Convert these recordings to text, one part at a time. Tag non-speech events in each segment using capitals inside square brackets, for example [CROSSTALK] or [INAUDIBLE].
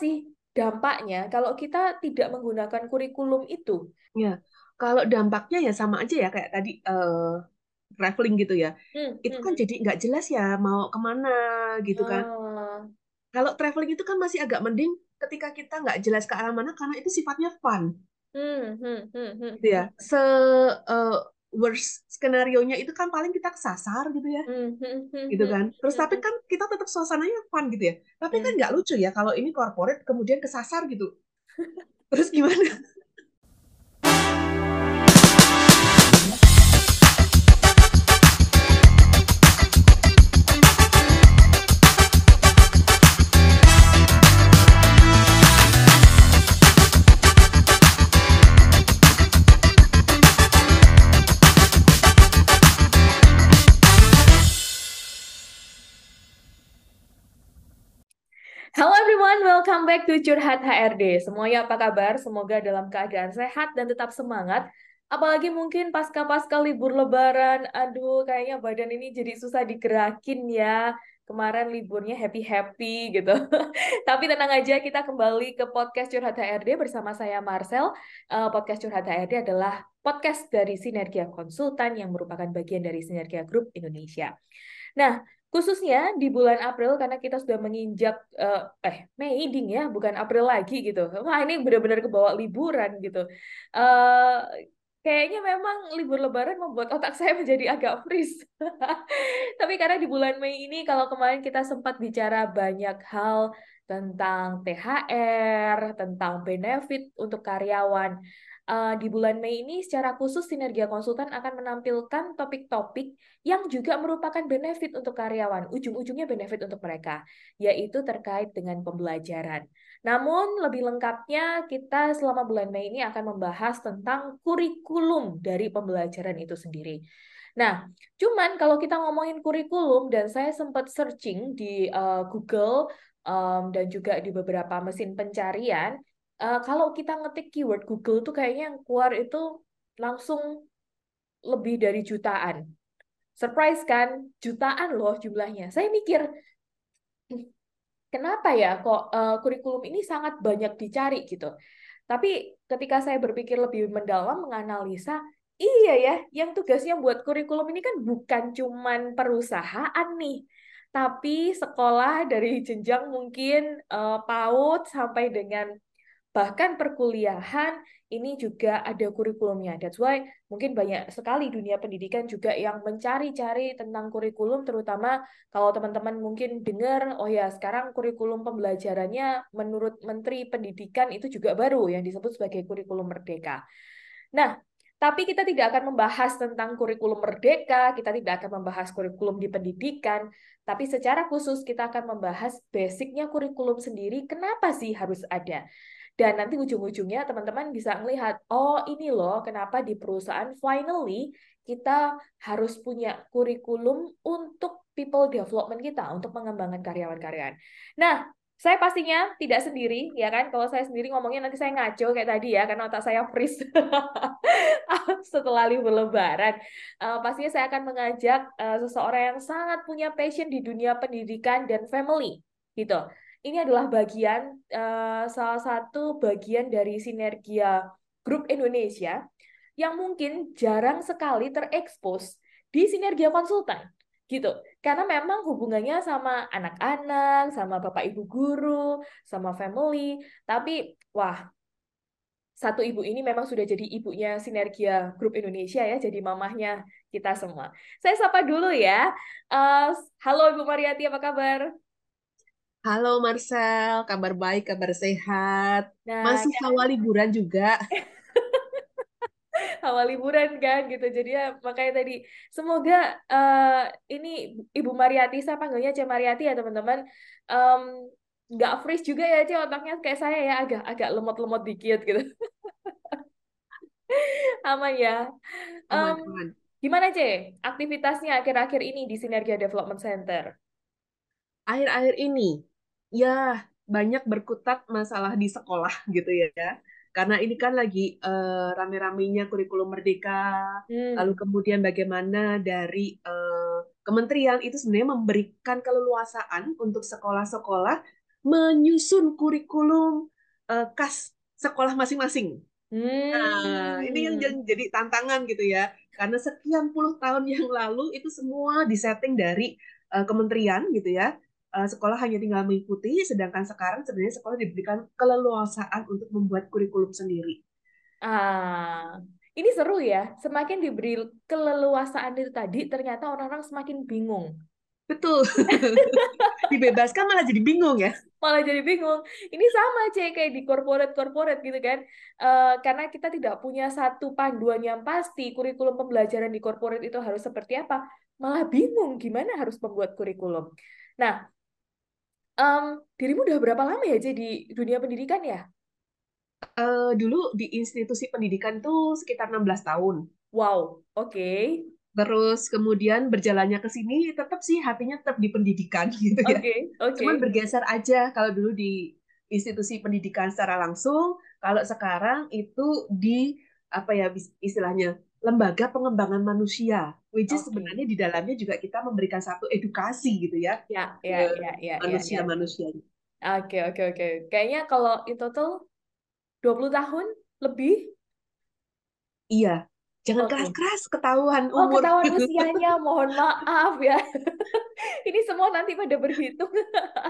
sih dampaknya kalau kita tidak menggunakan kurikulum itu? Ya, kalau dampaknya ya sama aja ya kayak tadi uh, traveling gitu ya. Hmm, Itu hmm, kan hmm. jadi nggak jelas ya mau ke mana gitu kan. Ah, Kalau traveling itu kan masih agak mending ketika kita nggak jelas ke arah mana karena itu sifatnya fun hmm, hmm, hmm, hmm, gitu ya. hmm, Se uh, worst skenario-nya itu kan paling kita kesasar gitu ya. hmm, hmm, hmm, gitu kan. Terus tapi kan kita tetap suasananya fun gitu ya. Tapi kan nggak lucu ya kalau ini corporate kemudian kesasar gitu. [LAUGHS] Terus gimana? Halo everyone, welcome back to Curhat HRD. Semuanya apa kabar? Semoga dalam keadaan sehat dan tetap semangat. Apalagi mungkin pasca-pasca libur lebaran, aduh kayaknya badan ini jadi susah digerakin ya. Kemarin liburnya happy-happy gitu. [LAUGHS] Tapi tenang aja, kita kembali ke podcast Curhat HRD bersama saya Marcel. Uh, podcast Curhat HRD adalah podcast dari Sinergia Konsultan yang merupakan bagian dari Sinergia Group Indonesia. Nah, khususnya di bulan April karena kita sudah menginjak uh, eh Mei ding ya bukan April lagi gitu. Wah ini benar-benar kebawa liburan gitu. Uh, kayaknya memang libur Lebaran membuat otak saya [LAUGHS] menjadi agak freeze. [LAUGHS] Tapi karena di bulan Mei ini kalau kemarin kita sempat bicara banyak hal tentang THR tentang benefit untuk karyawan uh, di bulan Mei ini secara khusus Sinergia Konsultan akan menampilkan topik-topik yang juga merupakan benefit untuk karyawan, ujung-ujungnya benefit untuk mereka, yaitu terkait dengan pembelajaran. Namun lebih lengkapnya kita selama bulan Mei ini akan membahas tentang kurikulum dari pembelajaran itu sendiri. Nah, cuman kalau kita ngomongin kurikulum dan saya sempat searching di uh, Google um, dan juga di beberapa mesin pencarian, uh, kalau kita ngetik keyword Google tuh kayaknya yang keluar itu langsung lebih dari jutaan. Surprise kan? Jutaan loh jumlahnya. Saya mikir, kenapa ya kok uh, kurikulum ini sangat banyak dicari gitu. Tapi ketika saya berpikir lebih mendalam, menganalisa, iya ya, yang tugasnya buat kurikulum ini kan bukan cuman perusahaan nih, tapi sekolah dari jenjang mungkin uh, PAUD sampai dengan bahkan perkuliahan ini juga ada kurikulumnya. That's why mungkin banyak sekali dunia pendidikan juga yang mencari-cari tentang kurikulum, terutama kalau teman-teman mungkin dengar, oh ya sekarang kurikulum pembelajarannya menurut Menteri Pendidikan itu juga baru yang disebut sebagai kurikulum merdeka. Nah, tapi kita tidak akan membahas tentang kurikulum merdeka, kita tidak akan membahas kurikulum di pendidikan, tapi secara khusus kita akan membahas basicnya kurikulum sendiri, kenapa sih harus ada. Dan nanti ujung-ujungnya teman-teman bisa melihat, oh ini loh kenapa di perusahaan finally kita harus punya kurikulum untuk people development kita, untuk mengembangkan karyawan-karyawan. Nah, saya pastinya tidak sendiri, ya kan? Kalau saya sendiri ngomongnya nanti saya ngaco kayak tadi ya, karena otak saya freeze [LAUGHS] setelah libur lebaran. Uh, pastinya saya akan mengajak uh, seseorang yang sangat punya passion di dunia pendidikan dan family, gitu ini adalah bagian uh, salah satu bagian dari sinergia grup Indonesia yang mungkin jarang sekali terekspos di sinergia konsultan gitu. Karena memang hubungannya sama anak-anak sama bapak ibu guru sama family. Tapi wah satu ibu ini memang sudah jadi ibunya sinergia grup Indonesia ya jadi mamahnya kita semua. Saya sapa dulu ya. Uh, halo ibu Mariati apa kabar Halo Marcel, kabar baik, kabar sehat. Nah, Masih kan? awal liburan juga. [LAUGHS] awal liburan kan gitu. Jadi ya makanya tadi semoga uh, ini Ibu Mariati saya panggilnya C Mariati ya teman-teman. Um, nggak freeze juga ya C otaknya kayak saya ya agak agak lemot-lemot dikit gitu. [LAUGHS] Aman ya. Aman, Um, aman. gimana C aktivitasnya akhir-akhir ini di Sinergia Development Center? Akhir-akhir ini, ya banyak berkutat masalah di sekolah gitu ya. Karena ini kan lagi uh, rame-ramenya kurikulum merdeka, Hmm. lalu kemudian bagaimana dari uh, kementerian itu sebenarnya memberikan keleluasaan untuk sekolah-sekolah menyusun kurikulum uh, kas sekolah masing-masing. Nah, ini yang Hmm. jadi tantangan gitu ya. Karena sekian puluh tahun yang lalu itu semua disetting dari uh, kementerian gitu ya. Uh, sekolah hanya tinggal mengikuti, sedangkan sekarang sebenarnya sekolah diberikan keleluasaan untuk membuat kurikulum sendiri. Ah, ini seru ya. Semakin diberi keleluasaan itu tadi, ternyata orang-orang semakin bingung. Betul. [LAUGHS] Dibebaskan malah jadi bingung ya. Malah jadi bingung. Ini sama cek kayak di corporate-corporate gitu kan. Uh, karena kita tidak punya satu panduan yang pasti, kurikulum pembelajaran di corporate itu harus seperti apa. Malah bingung gimana harus membuat kurikulum. Nah, um, dirimu udah berapa lama ya jadi dunia pendidikan ya? Uh, dulu di institusi pendidikan tuh sekitar 16 tahun. Wow, oke. Okay. Terus kemudian berjalannya ke sini tetap sih hatinya tetap di pendidikan [LAUGHS] gitu ya. Okay. Cuman bergeser aja kalau dulu di institusi pendidikan secara langsung, kalau sekarang itu di apa ya istilahnya lembaga pengembangan manusia, which is okay. sebenarnya di dalamnya juga kita memberikan satu edukasi gitu ya. Ya, ya, ya, ya. Manusia-manusia. Oke, oke, oke. Kayaknya kalau in total 20 tahun lebih? Iya. Jangan keras-keras okay. ketahuan oh, umur. ketahuan [LAUGHS] usianya, mohon maaf ya. [LAUGHS] Ini semua nanti pada berhitung.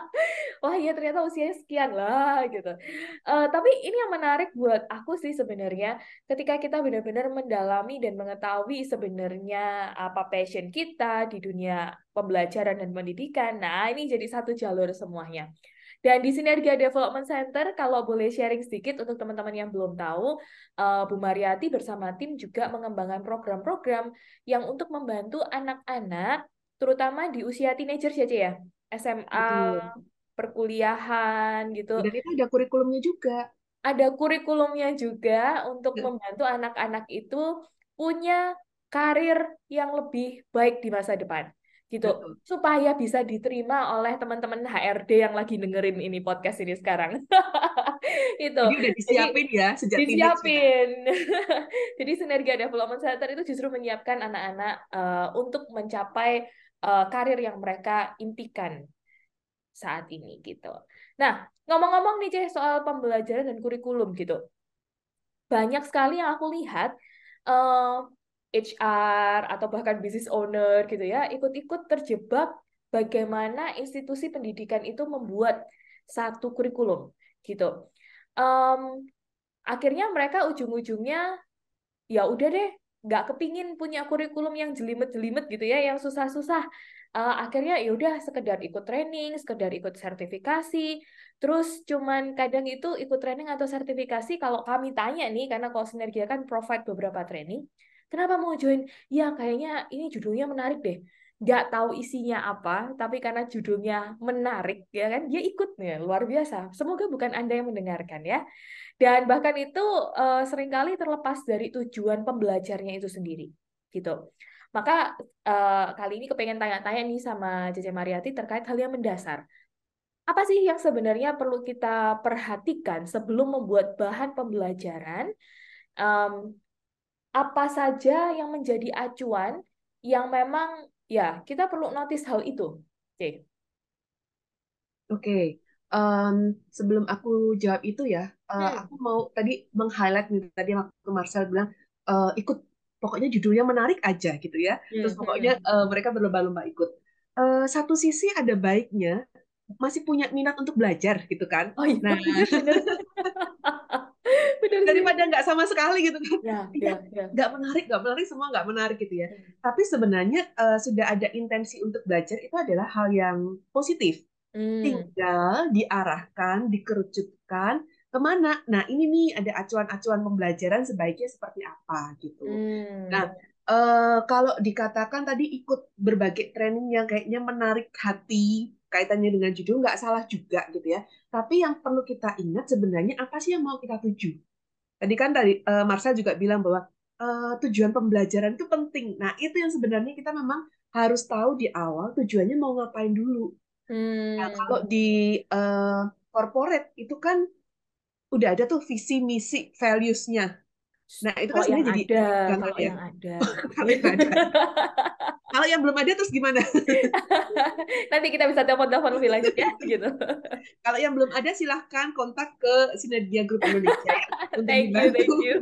[LAUGHS] Wah iya ternyata usianya sekian lah gitu. Uh, tapi ini yang menarik buat aku sih sebenarnya ketika kita benar-benar mendalami dan mengetahui sebenarnya apa passion kita di dunia pembelajaran dan pendidikan. Nah ini jadi satu jalur semuanya. Dan di Sinergia Development Center, kalau boleh sharing sedikit untuk teman-teman yang belum tahu, uh, Bu Mariati bersama tim juga mengembangkan program-program yang untuk membantu anak-anak, terutama di usia teenager saja ya, SMA, Betul. perkuliahan gitu. Dan itu ada kurikulumnya juga. Ada kurikulumnya juga untuk membantu anak-anak itu punya karir yang lebih baik di masa depan gitu. Betul. supaya bisa diterima oleh teman-teman HRD yang lagi dengerin ini podcast ini sekarang. [LAUGHS] Itu. Jadi udah disiapin Jadi, ya sejak disiapin. [LAUGHS] Jadi sinergi development center itu justru menyiapkan anak-anak uh, untuk mencapai uh, karir yang mereka impikan saat ini gitu. Nah ngomong-ngomong nih ceh soal pembelajaran dan kurikulum gitu. Banyak sekali yang aku lihat uh, HR atau bahkan business owner gitu ya ikut-ikut terjebak bagaimana institusi pendidikan itu membuat satu kurikulum gitu. Um, akhirnya mereka ujung-ujungnya ya udah deh nggak kepingin punya kurikulum yang jelimet-jelimet gitu ya yang susah-susah. Uh, akhirnya ya udah sekedar ikut training sekedar ikut sertifikasi. Terus cuman kadang itu ikut training atau sertifikasi kalau kami tanya nih karena kalau sinergia kan provide beberapa training Kenapa mau join? Ya kayaknya ini judulnya menarik deh. Gak tahu isinya apa, tapi karena judulnya menarik, ya kan dia ikut nih, luar biasa. Semoga bukan anda yang mendengarkan ya. Dan bahkan itu uh, sering kali terlepas dari tujuan pembelajarnya itu sendiri, gitu. Maka uh, kali ini kepengen tanya-tanya nih sama Cece Mariati terkait hal yang mendasar. Apa sih yang sebenarnya perlu kita perhatikan sebelum membuat bahan pembelajaran um, apa saja yang menjadi acuan yang memang ya kita perlu notice hal itu. Oke. Oke. Okay. Um, sebelum aku jawab itu ya, uh, hmm. aku mau tadi meng-highlight nih tadi waktu Marcel bilang uh, ikut pokoknya judulnya menarik aja gitu ya. Hmm. Terus pokoknya uh, mereka berlomba-lomba ikut. Uh, satu sisi ada baiknya masih punya minat untuk belajar gitu kan. Oh, iya. Nah, [LAUGHS] Benar, daripada nggak sama sekali gitu kan. Ya, [LAUGHS] ya, ya. Nggak menarik, nggak menarik, semua nggak menarik gitu ya. Hmm. Tapi sebenarnya uh, sudah ada intensi untuk belajar itu adalah hal yang positif. Hmm. Tinggal diarahkan, dikerucutkan ke mana. Nah ini nih ada acuan-acuan pembelajaran sebaiknya seperti apa gitu. Hmm. Nah uh, kalau dikatakan tadi ikut berbagai training yang kayaknya menarik hati, kaitannya dengan judul nggak salah juga gitu ya. Tapi yang perlu kita ingat sebenarnya apa sih yang mau kita tuju? Tadi kan tadi uh, Marcel juga bilang bahwa uh, tujuan pembelajaran itu penting. Nah itu yang sebenarnya kita memang harus tahu di awal tujuannya mau ngapain dulu. Hmm. Nah, kalau di uh, corporate itu kan udah ada tuh visi misi values-nya. Nah, itu kan sebenarnya jadi ada, kalau ya. yang ada. [LAUGHS] kalau yang ada. [LAUGHS] kalau yang belum ada terus gimana? [LAUGHS] Nanti kita bisa telepon-telepon lebih lanjut ya, gitu. kalau yang belum ada silahkan kontak ke Sinergia Group Indonesia untuk thank dibantu. You, thank you.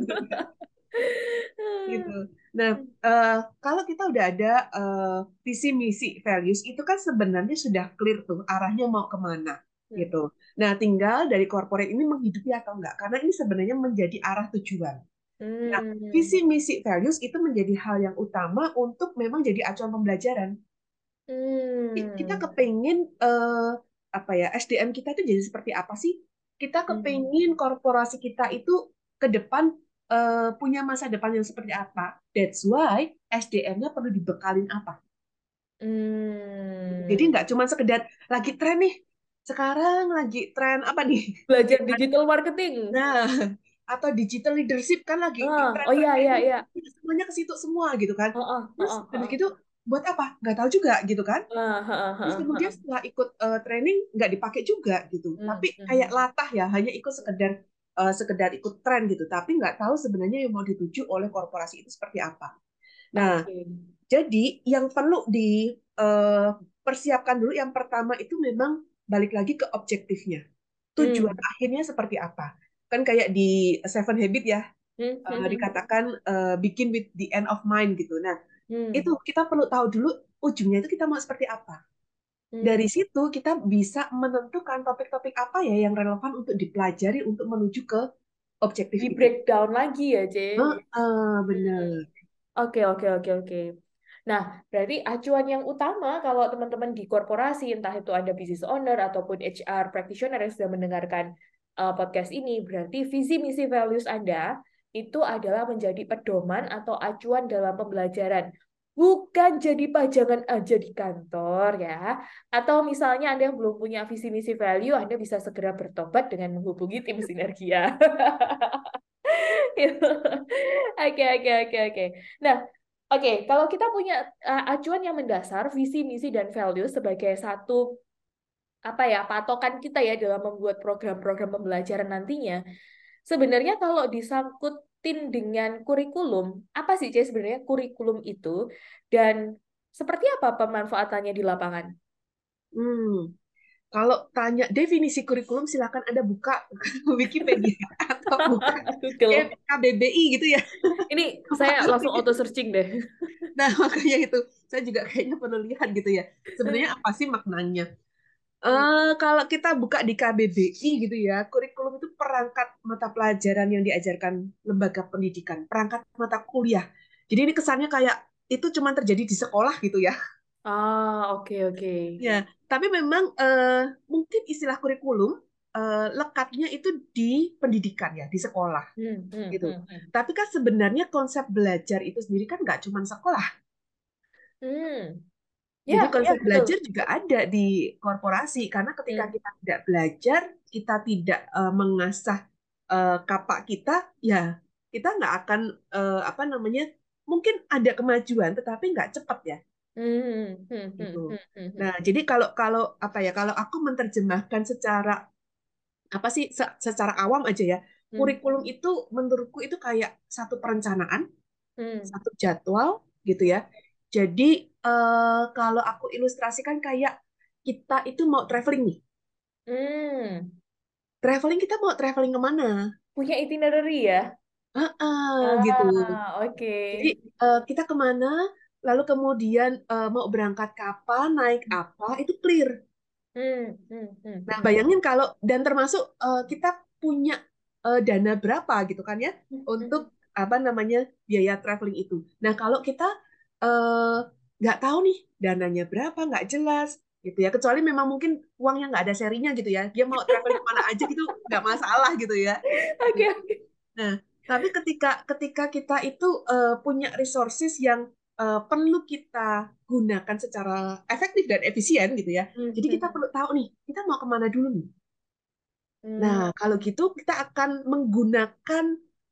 gitu. Nah, uh, kalau kita udah ada uh, visi misi values itu kan sebenarnya sudah clear tuh arahnya mau ke mana hmm. gitu. Nah, tinggal dari corporate ini menghidupi atau enggak karena ini sebenarnya menjadi arah tujuan. Nah, hmm. visi misi values itu menjadi hal yang utama untuk memang jadi acuan pembelajaran. Hmm. Kita kepengen uh, apa ya SDM kita itu jadi seperti apa sih? Kita hmm. kepengen korporasi kita itu ke depan uh, punya masa depan yang seperti apa? That's why SDM-nya perlu dibekalin apa? Hmm. Jadi nggak cuma sekedar lagi tren nih. Sekarang lagi tren apa nih? Belajar [LAUGHS] digital marketing. Nah, atau digital leadership kan lagi uh, oh iya iya iya. semuanya ke situ semua gitu kan. Uh, uh, terus uh, uh, gitu buat apa? Nggak tahu juga gitu kan. Uh, uh, uh, terus kemudian setelah ikut uh, training nggak dipakai juga gitu. Uh, tapi uh, kayak latah ya hanya ikut sekedar uh, sekedar ikut tren gitu. Tapi nggak tahu sebenarnya yang mau dituju oleh korporasi itu seperti apa. Nah okay. jadi yang perlu dipersiapkan uh, dulu yang pertama itu memang balik lagi ke objektifnya. Tujuan hmm. akhirnya seperti apa kan kayak di Seven Habit ya hmm. uh, dikatakan uh, bikin with the end of mind gitu. Nah hmm. itu kita perlu tahu dulu ujungnya itu kita mau seperti apa. Hmm. Dari situ kita bisa menentukan topik-topik apa ya yang relevan untuk dipelajari untuk menuju ke objektif. Di breakdown lagi ya, C. Uh, uh, benar. Oke, oke, oke, oke. Nah, berarti acuan yang utama kalau teman-teman di korporasi, entah itu ada business owner ataupun HR practitioner yang sudah mendengarkan uh, podcast ini, berarti visi misi values Anda itu adalah menjadi pedoman atau acuan dalam pembelajaran. Bukan jadi pajangan aja di kantor ya. Atau misalnya Anda yang belum punya visi misi value, Anda bisa segera bertobat dengan menghubungi tim sinergia. [LAUGHS] Oke, oke, oke, oke. Nah, Oke, okay, kalau kita punya uh, acuan yang mendasar, visi, misi, dan value sebagai satu apa ya patokan kita ya dalam membuat program-program pembelajaran nantinya. Sebenarnya kalau disangkutin dengan kurikulum, apa sih Cez sebenarnya kurikulum itu dan seperti apa pemanfaatannya di lapangan? Hmm. Kalau tanya definisi kurikulum, silakan Anda buka [LAUGHS] Wikipedia atau buka [LAUGHS] KBBI gitu ya. Ini saya langsung auto searching deh. Nah, [LAUGHS] makanya itu saya juga kayaknya perlu lihat gitu ya. Sebenarnya apa sih maknanya? Uh, kalau kita buka di KBBI gitu ya, kurikulum itu perangkat mata pelajaran yang diajarkan lembaga pendidikan, perangkat mata kuliah. Jadi ini kesannya kayak itu cuma terjadi di sekolah gitu ya. Ah, oke okay, oke. Okay. Ya, tapi memang uh, mungkin istilah kurikulum uh, lekatnya itu di pendidikan ya, di sekolah, hmm, hmm, gitu. Hmm, hmm. Tapi kan sebenarnya konsep belajar itu sendiri kan nggak cuma sekolah. Hmm. Ya, Jadi konsep ya, belajar juga ada di korporasi karena ketika hmm. kita tidak belajar, kita tidak uh, mengasah uh, kapak kita, ya kita nggak akan uh, apa namanya mungkin ada kemajuan tetapi nggak cepat ya. Hmm, hmm, gitu. Hmm, hmm, nah, jadi kalau kalau apa ya kalau aku menerjemahkan secara apa sih se secara awam aja ya, kurikulum itu menurutku itu kayak satu perencanaan, hmm. satu jadwal gitu ya. Jadi uh, kalau aku ilustrasikan kayak kita itu mau traveling nih. Hmm. Traveling kita mau traveling ke mana? Punya itinerary ya? Uh -uh, ah, gitu. Oke. Okay. Jadi uh, kita ke mana? Lalu kemudian uh, mau berangkat kapan, naik apa, itu clear. Hmm, hmm, hmm. Nah bayangin kalau dan termasuk uh, kita punya uh, dana berapa gitu kan ya hmm, untuk apa namanya biaya traveling itu. Nah kalau kita uh, nggak tahu nih dananya berapa nggak jelas gitu ya kecuali memang mungkin uangnya nggak ada serinya gitu ya dia mau traveling ke mana [LAUGHS] aja gitu nggak masalah gitu ya oke okay, okay. nah tapi ketika ketika kita itu uh, punya resources yang uh, perlu kita gunakan secara efektif dan efisien gitu ya mm -hmm. jadi kita perlu tahu nih kita mau ke mana dulu nih mm. nah kalau gitu kita akan menggunakan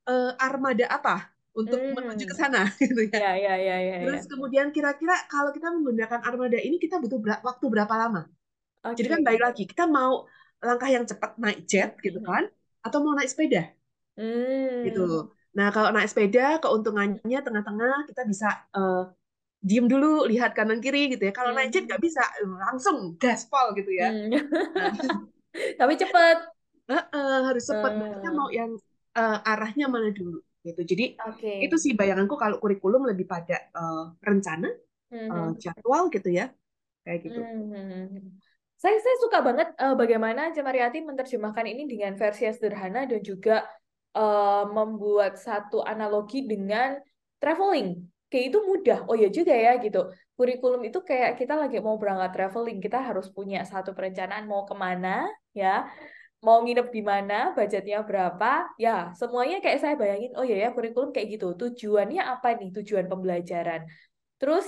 uh, armada apa untuk hmm. menuju ke sana [LAUGHS] gitu ya. Ya, ya, ya, ya, Terus ya. kemudian kira-kira kalau kita menggunakan armada ini kita butuh ber waktu berapa lama? Okay. Jadi kan baik lagi kita mau langkah yang cepat naik jet gitu hmm. kan atau mau naik sepeda. Hmm. Gitu. Nah, kalau naik sepeda, keuntungannya tengah-tengah kita bisa uh, diem dulu, lihat kanan kiri gitu ya. Kalau naik jet nggak bisa, langsung gaspol gitu ya. Hmm. Nah. [LAUGHS] Tapi cepat. Uh, uh, harus cepat. Uh. Kita mau yang uh, arahnya mana dulu gitu. Jadi okay. itu sih bayanganku kalau kurikulum lebih pada uh, rencana, hmm. uh, jadwal gitu ya, kayak gitu. Hmm. Saya saya suka banget uh, bagaimana Cemariati menerjemahkan ini dengan versi yang sederhana dan juga uh, membuat satu analogi dengan traveling. Kayak itu mudah. Oh ya juga ya gitu. Kurikulum itu kayak kita lagi mau berangkat traveling, kita harus punya satu perencanaan mau ke mana, ya, mau nginep di mana, budgetnya berapa, ya semuanya kayak saya bayangin. Oh ya ya kurikulum kayak gitu. Tujuannya apa nih? Tujuan pembelajaran. Terus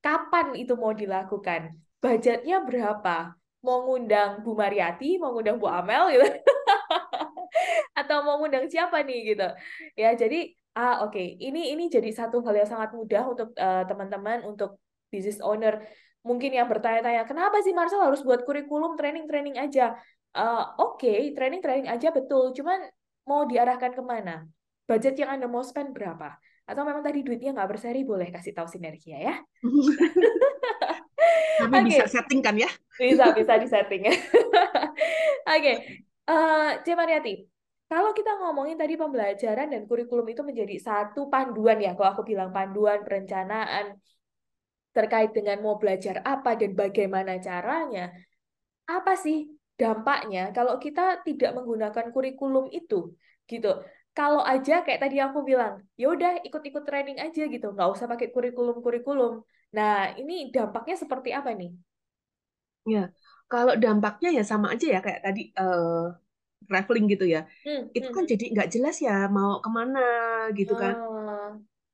kapan itu mau dilakukan? Budgetnya berapa? Mau ngundang Bu Mariati, mau ngundang Bu Amel gitu. [LAUGHS] atau mau ngundang siapa nih gitu ya jadi ah oke okay. ini ini jadi satu hal yang sangat mudah untuk uh, teman-teman untuk business owner mungkin yang bertanya-tanya kenapa sih Marcel harus buat kurikulum training-training aja uh, oke okay, training-training aja betul cuman mau diarahkan ke mana budget yang anda mau spend berapa atau memang tadi duitnya nggak berseri boleh kasih tahu sinergi ya [LAUGHS] tapi okay. bisa setting kan ya bisa bisa di setting [LAUGHS] oke okay. Uh, C. Mariati, kalau kita ngomongin tadi pembelajaran dan kurikulum itu menjadi satu panduan ya, kalau aku bilang panduan perencanaan terkait dengan mau belajar apa dan bagaimana caranya, apa sih dampaknya kalau kita tidak menggunakan kurikulum itu, gitu. Kalau aja kayak tadi aku bilang, ya udah ikut-ikut training aja gitu, nggak usah pakai kurikulum-kurikulum. Nah, ini dampaknya seperti apa nih? Ya, kalau dampaknya ya sama aja ya kayak tadi uh, traveling gitu ya. Hmm, itu kan hmm. jadi nggak jelas ya mau ke mana gitu kan. Oh.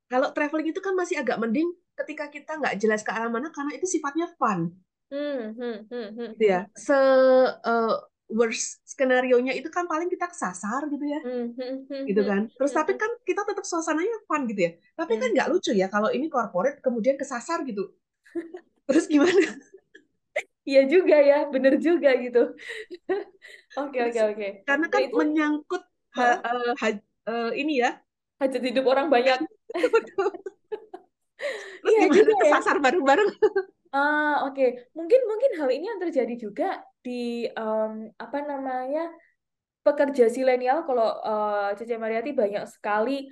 Kalau traveling itu kan masih agak mending ketika kita nggak jelas ke arah mana karena itu sifatnya fun. Hmm, hmm, hmm, hmm. Gitu ya. Se uh, worst skenario nya itu kan paling kita kesasar gitu ya. Hmm, hmm, hmm, gitu kan. Terus tapi kan kita tetap suasananya fun gitu ya. Tapi kan nggak lucu ya kalau ini corporate kemudian kesasar gitu. Terus [LAUGHS] gimana? Iya juga ya, bener juga gitu. [LAUGHS] Oke oke oke. Karena kan itu, menyangkut ha, uh, ha, uh, ini ya hajat hidup orang banyak. [LAUGHS] Terus iya gimana juga kesasar ya. Ah oke, okay. mungkin mungkin hal ini yang terjadi juga di um, apa namanya pekerja silenial. Kalau uh, Cece Mariati banyak sekali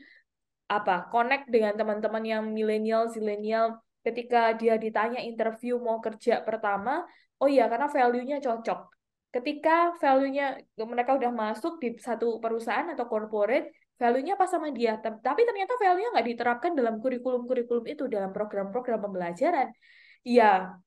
apa connect dengan teman-teman yang milenial, silenial. Ketika dia ditanya interview mau kerja pertama, oh iya karena value-nya cocok. Ketika value-nya mereka udah masuk di satu perusahaan atau corporate, value-nya pas sama dia. Tapi ternyata value-nya nggak diterapkan dalam kurikulum-kurikulum itu, dalam program-program pembelajaran. Iya,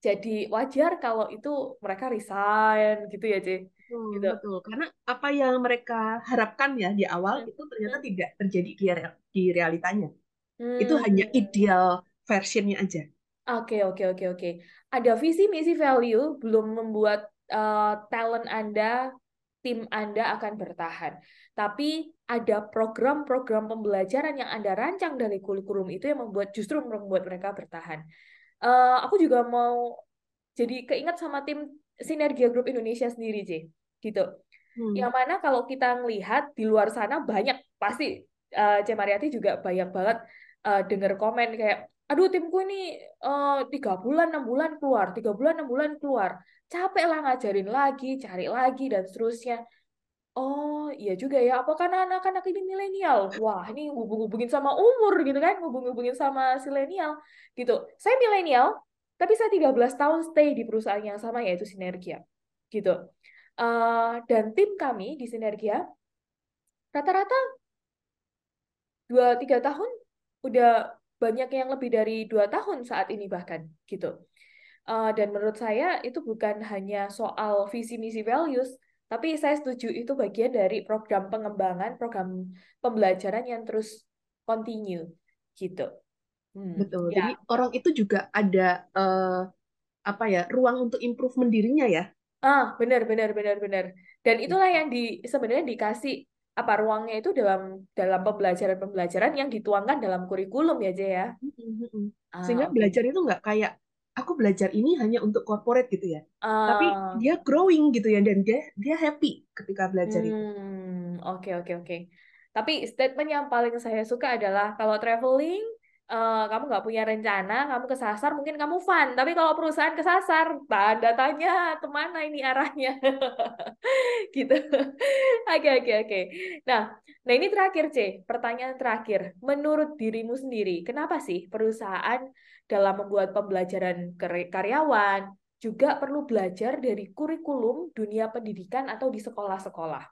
jadi wajar kalau itu mereka resign gitu ya, C. Hmm, gitu. Betul, karena apa yang mereka harapkan ya di awal hmm. itu ternyata hmm. tidak terjadi di, di realitanya. Hmm. Itu hanya hmm. ideal versionnya aja. Oke, oke, oke, oke. Ada visi, misi, value, belum membuat uh, talent Anda, tim Anda akan bertahan. Tapi ada program-program pembelajaran yang Anda rancang dari kurikulum itu yang membuat justru membuat mereka bertahan. Uh, aku juga mau jadi keinget sama tim Sinergia Group Indonesia sendiri, J. Gitu. Hmm. Yang mana kalau kita melihat di luar sana banyak, pasti uh, C. Mariati juga banyak banget uh, dengar komen kayak aduh timku ini eh, tiga bulan enam bulan keluar tiga bulan enam bulan keluar capek lah ngajarin lagi cari lagi dan seterusnya oh iya juga ya. Apa karena anak-anak ini milenial? Wah ini hubung-hubungin sama umur gitu kan hubung-hubungin sama silenial gitu. Saya milenial tapi saya 13 tahun stay di perusahaan yang sama yaitu Sinergia gitu. Uh, dan tim kami di Sinergia rata-rata dua tiga tahun udah banyak yang lebih dari dua tahun saat ini bahkan gitu. Uh, dan menurut saya itu bukan hanya soal visi misi values, tapi saya setuju itu bagian dari program pengembangan, program pembelajaran yang terus continue gitu. Hmm, Betul. Ya. Jadi orang itu juga ada uh, apa ya ruang untuk improvement dirinya ya. Ah, benar, benar, benar, benar. Dan itulah yang di sebenarnya dikasih apa ruangnya itu dalam dalam pembelajaran-pembelajaran yang dituangkan dalam kurikulum ya Jaya. ya. Ah, Sehingga okay. belajar itu nggak kayak aku belajar ini hanya untuk corporate gitu ya. Uh, Tapi dia growing gitu ya dan dia dia happy ketika belajar hmm, itu. Oke oke oke. Tapi statement yang paling saya suka adalah kalau traveling uh, kamu nggak punya rencana, kamu kesasar, mungkin kamu fun. Tapi kalau perusahaan kesasar, tanda tanya ke mana ini arahnya, [LAUGHS] gitu. Oke oke oke. Nah, nah ini terakhir C, pertanyaan terakhir. Menurut dirimu sendiri, kenapa sih perusahaan dalam membuat pembelajaran karyawan juga perlu belajar dari kurikulum dunia pendidikan atau di sekolah-sekolah?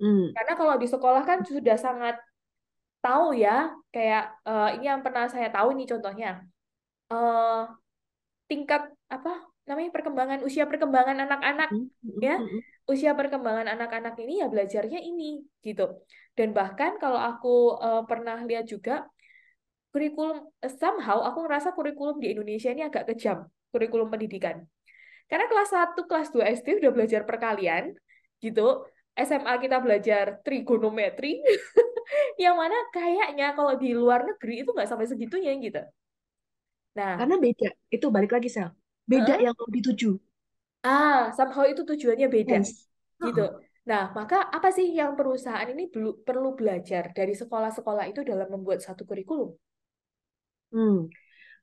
Hmm. Karena kalau di sekolah kan sudah sangat tahu ya, kayak uh, ini yang pernah saya tahu nih contohnya. Uh, tingkat apa namanya perkembangan usia perkembangan anak-anak mm-hmm. ya. usia perkembangan anak-anak ini ya belajarnya ini gitu. Dan bahkan kalau aku uh, pernah lihat juga kurikulum somehow aku ngerasa kurikulum di Indonesia ini agak kejam kurikulum pendidikan. Karena kelas 1 kelas 2 SD udah belajar perkalian gitu. SMA kita belajar trigonometri [LAUGHS] yang mana kayaknya kalau di luar negeri itu nggak sampai segitunya gitu. Nah, karena beda. Itu balik lagi sel. Beda uh, yang mau dituju. Ah, somehow itu tujuannya beda. Yes. Gitu. Uh -uh. Nah, maka apa sih yang perusahaan ini perlu belajar dari sekolah-sekolah itu dalam membuat satu kurikulum? Hmm.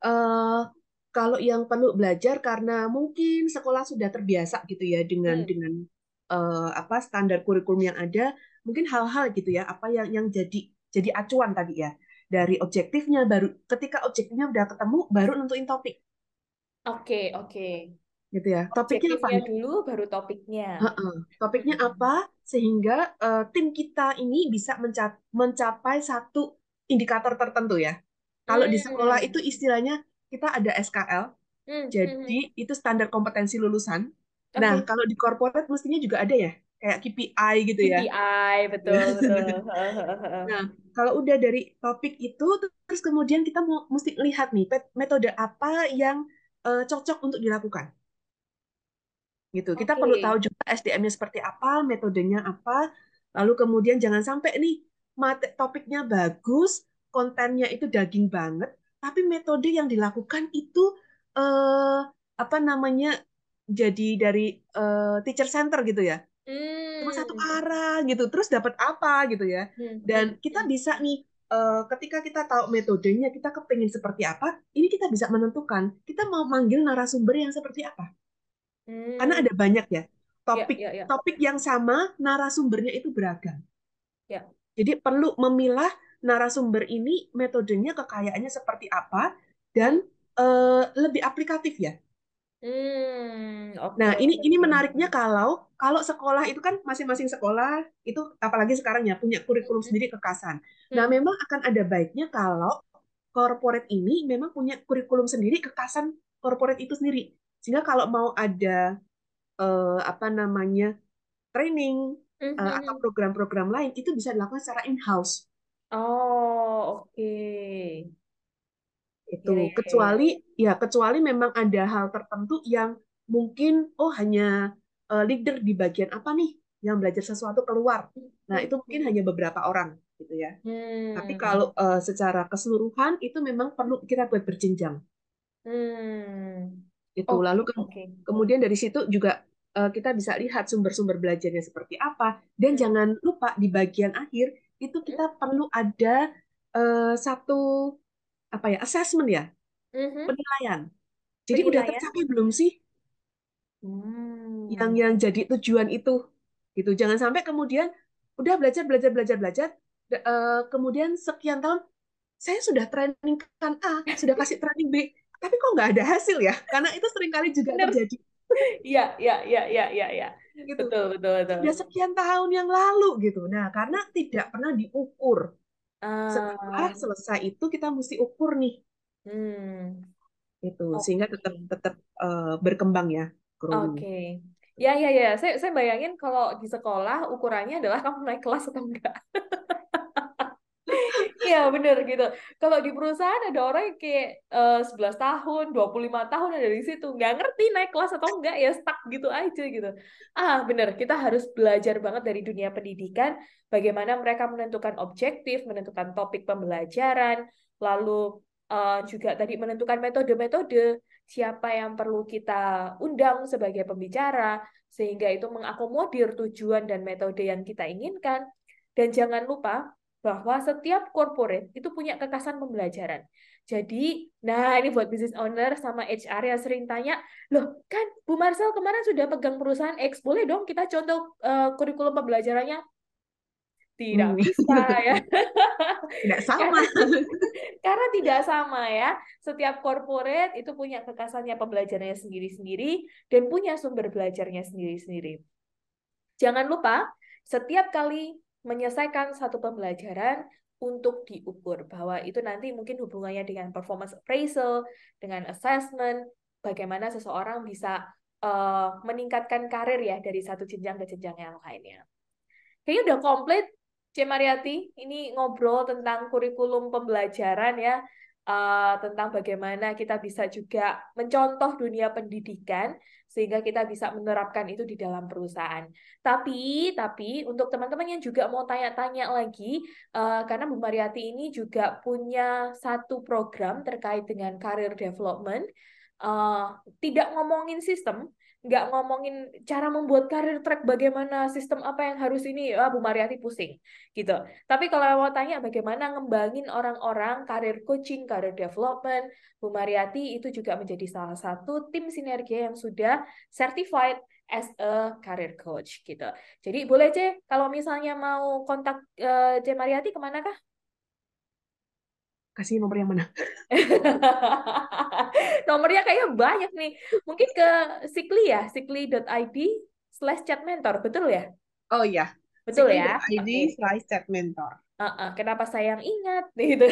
Uh, kalau yang perlu belajar karena mungkin sekolah sudah terbiasa gitu ya dengan hmm. dengan uh, apa standar kurikulum yang ada mungkin hal-hal gitu ya apa yang yang jadi jadi acuan tadi ya dari objektifnya baru ketika objektifnya udah ketemu baru nentuin topik oke okay, oke okay. gitu ya topiknya apa dulu baru topiknya uh -uh. topiknya hmm. apa sehingga uh, tim kita ini bisa mencap mencapai satu indikator tertentu ya kalau hmm. di sekolah itu istilahnya kita ada SKL hmm. jadi hmm. itu standar kompetensi lulusan okay. nah kalau di corporate mestinya juga ada ya kayak KPI gitu ya. KPI betul [LAUGHS] betul. nah kalau udah dari topik itu terus kemudian kita mau mesti lihat nih metode apa yang uh, cocok untuk dilakukan. Gitu. Kita okay. perlu tahu juga SDM-nya seperti apa, metodenya apa. Lalu kemudian jangan sampai nih mate topiknya bagus, kontennya itu daging banget, tapi metode yang dilakukan itu uh, apa namanya jadi dari uh, teacher center gitu ya hmm. cuma satu hmm. arah gitu terus dapat apa gitu ya hmm. dan hmm, kita hmm. bisa nih uh, ketika kita tahu metodenya kita kepingin seperti apa ini kita bisa menentukan kita mau manggil narasumber yang seperti apa hmm. karena ada banyak ya topik ya, ya, ya. topik yang sama narasumbernya itu beragam ya. jadi perlu memilah narasumber ini metodenya kekayaannya seperti apa dan uh, lebih aplikatif ya Hmm, okay. Nah, ini ini menariknya kalau kalau sekolah itu kan masing-masing sekolah itu apalagi sekarang ya punya kurikulum hmm. sendiri kekasan. Nah, hmm. memang akan ada baiknya kalau corporate ini memang punya kurikulum sendiri kekasan corporate itu sendiri. Sehingga kalau mau ada uh, apa namanya training mm -hmm. uh, atau program-program lain itu bisa dilakukan secara in-house. Oh, oke. Okay itu yeah, iya, kecuali yeah. ya kecuali memang ada hal tertentu yang mungkin oh hanya uh, leader di bagian apa nih yang belajar sesuatu keluar nah itu mungkin hanya beberapa orang gitu ya hmm. tapi kalau uh, secara keseluruhan itu memang perlu kita buat berjenjang hmm. itu oh, lalu ke okay. kemudian dari situ juga uh, kita bisa lihat sumber-sumber belajarnya seperti apa dan hmm. jangan lupa di bagian akhir itu kita hmm. perlu ada uh, satu apa ya assessment ya mm-hmm. penilaian jadi penilaian. udah tercapai belum sih hmm. yang yang jadi tujuan itu gitu jangan sampai kemudian udah belajar belajar belajar belajar uh, kemudian sekian tahun saya sudah training kan A sudah [LAUGHS] kasih training B tapi kok nggak ada hasil ya karena itu sering kali juga Bener. terjadi Iya, iya, iya, iya, iya, ya. Gitu. Betul, betul, betul. Sudah sekian tahun yang lalu gitu. Nah, karena tidak pernah diukur setelah ah. selesai itu kita mesti ukur nih. Hmm. Itu okay. sehingga tetap tetap uh, berkembang ya. Oke. Okay. Ya ya ya, saya saya bayangin kalau di sekolah ukurannya adalah kamu naik kelas atau enggak. [LAUGHS] Iya bener gitu. Kalau di perusahaan ada orang yang kayak uh, 11 tahun, 25 tahun ada di situ. Nggak ngerti naik kelas atau enggak, ya stuck gitu aja gitu. Ah bener, kita harus belajar banget dari dunia pendidikan. Bagaimana mereka menentukan objektif, menentukan topik pembelajaran, lalu uh, juga tadi menentukan metode-metode siapa yang perlu kita undang sebagai pembicara, sehingga itu mengakomodir tujuan dan metode yang kita inginkan Dan jangan lupa bahwa setiap corporate itu punya kekasan pembelajaran. Jadi, nah ini buat business owner sama HR yang sering tanya, loh kan Bu Marcel kemarin sudah pegang perusahaan X, boleh dong kita contoh uh, kurikulum pembelajarannya? Tidak hmm. bisa ya. [LAUGHS] Tidak sama. [LAUGHS] Karena tidak sama ya. Setiap corporate itu punya kekasannya pembelajarannya sendiri-sendiri dan punya sumber belajarnya sendiri-sendiri. Jangan lupa, setiap kali menyelesaikan satu pembelajaran, untuk diukur bahwa itu nanti mungkin hubungannya dengan performance appraisal, dengan assessment, bagaimana seseorang bisa uh, meningkatkan karir ya dari satu jenjang ke jenjang yang lainnya. Kayaknya udah komplit, C. Mariati. Ini ngobrol tentang kurikulum pembelajaran ya uh, tentang bagaimana kita bisa juga mencontoh dunia pendidikan sehingga kita bisa menerapkan itu di dalam perusahaan. Tapi tapi untuk teman-teman yang juga mau tanya-tanya lagi uh, karena Bu Mariati ini juga punya satu program terkait dengan career development uh, tidak ngomongin sistem nggak ngomongin cara membuat karir track bagaimana sistem apa yang harus ini ah, Bu Mariati pusing gitu. Tapi kalau mau tanya bagaimana ngembangin orang-orang karir coaching karir development? Bu Mariati itu juga menjadi salah satu tim sinergi yang sudah certified as a career coach gitu. Jadi boleh C kalau misalnya mau kontak uh, C Mariati ke mana kah kasih nomor yang mana? [LAUGHS] Nomornya kayaknya banyak nih. Mungkin ke Sikli ya, sikli.id slash chat mentor, betul ya? Oh iya. Betul ya? ID okay. slash chat mentor. Uh -uh. Kenapa saya yang ingat [LAUGHS] gitu?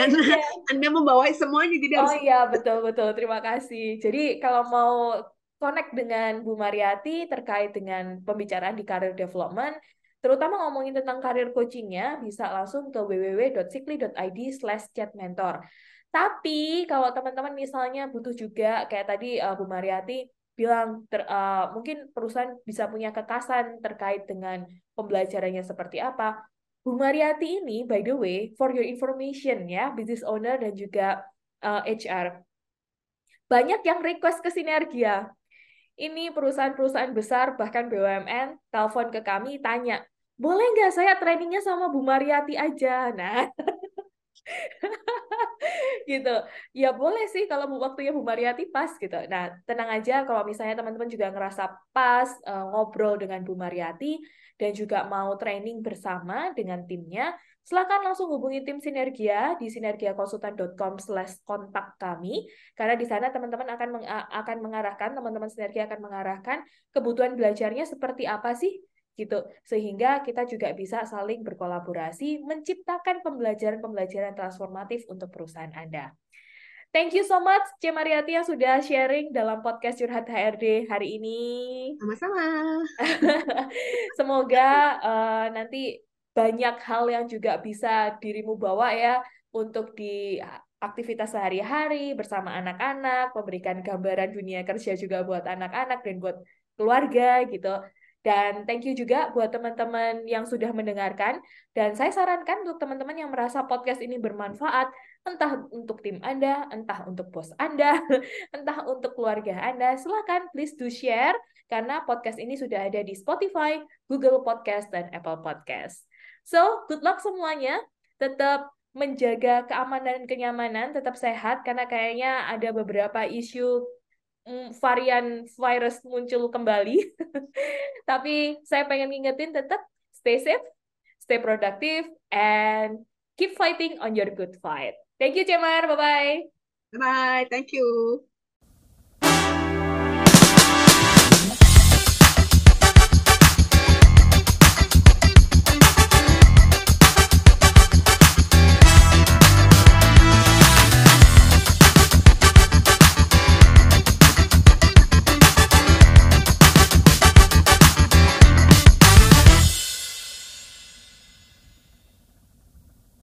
Karena [LAUGHS] yeah. Anda membawa semuanya jadi Oh iya betul betul terima kasih. Jadi kalau mau connect dengan Bu Mariati terkait dengan pembicaraan di career development, terutama ngomongin tentang karir coachingnya, bisa langsung ke www.sikli.id slash chatmentor. Tapi kalau teman-teman misalnya butuh juga, kayak tadi uh, Bu Mariati bilang, ter, uh, mungkin perusahaan bisa punya kekasan terkait dengan pembelajarannya seperti apa. Bu Mariati ini, by the way, for your information ya, business owner dan juga uh, eh, HR, banyak yang request ke Sinergia. Ini perusahaan-perusahaan besar, bahkan BUMN, telepon ke kami, tanya, boleh nggak saya trainingnya sama Bu Mariati aja? Nah, [LAUGHS] gitu. Ya boleh sih kalau waktunya Bu Mariati pas gitu. Nah, tenang aja kalau misalnya teman-teman juga ngerasa pas uh, ngobrol dengan Bu Mariati dan juga mau training bersama dengan timnya, silakan langsung hubungi tim Sinergia di sinergiakonsultan.com slash kontak kami karena di sana teman-teman akan meng akan mengarahkan teman-teman Sinergia akan mengarahkan kebutuhan belajarnya seperti apa sih gitu sehingga kita juga bisa saling berkolaborasi menciptakan pembelajaran-pembelajaran transformatif untuk perusahaan Anda. Thank you so much C Mariati yang sudah sharing dalam podcast Curhat HRD hari ini. Sama-sama. [LAUGHS] Semoga uh, nanti banyak hal yang juga bisa dirimu bawa ya untuk di aktivitas sehari-hari bersama anak-anak, memberikan gambaran dunia kerja juga buat anak-anak dan buat keluarga gitu. Dan thank you juga buat teman-teman yang sudah mendengarkan. Dan saya sarankan untuk teman-teman yang merasa podcast ini bermanfaat, entah untuk tim Anda, entah untuk bos Anda, [LAUGHS] entah untuk keluarga Anda, silakan please do share karena podcast ini sudah ada di Spotify, Google Podcast, dan Apple Podcast. So, good luck semuanya. Tetap menjaga keamanan dan kenyamanan, tetap sehat karena kayaknya ada beberapa isu varian virus muncul kembali. [LAUGHS] Tapi saya pengen ngingetin tetap stay safe, stay productive, and keep fighting on your good fight. Thank you, Cemar. Bye-bye. Bye-bye. Thank you.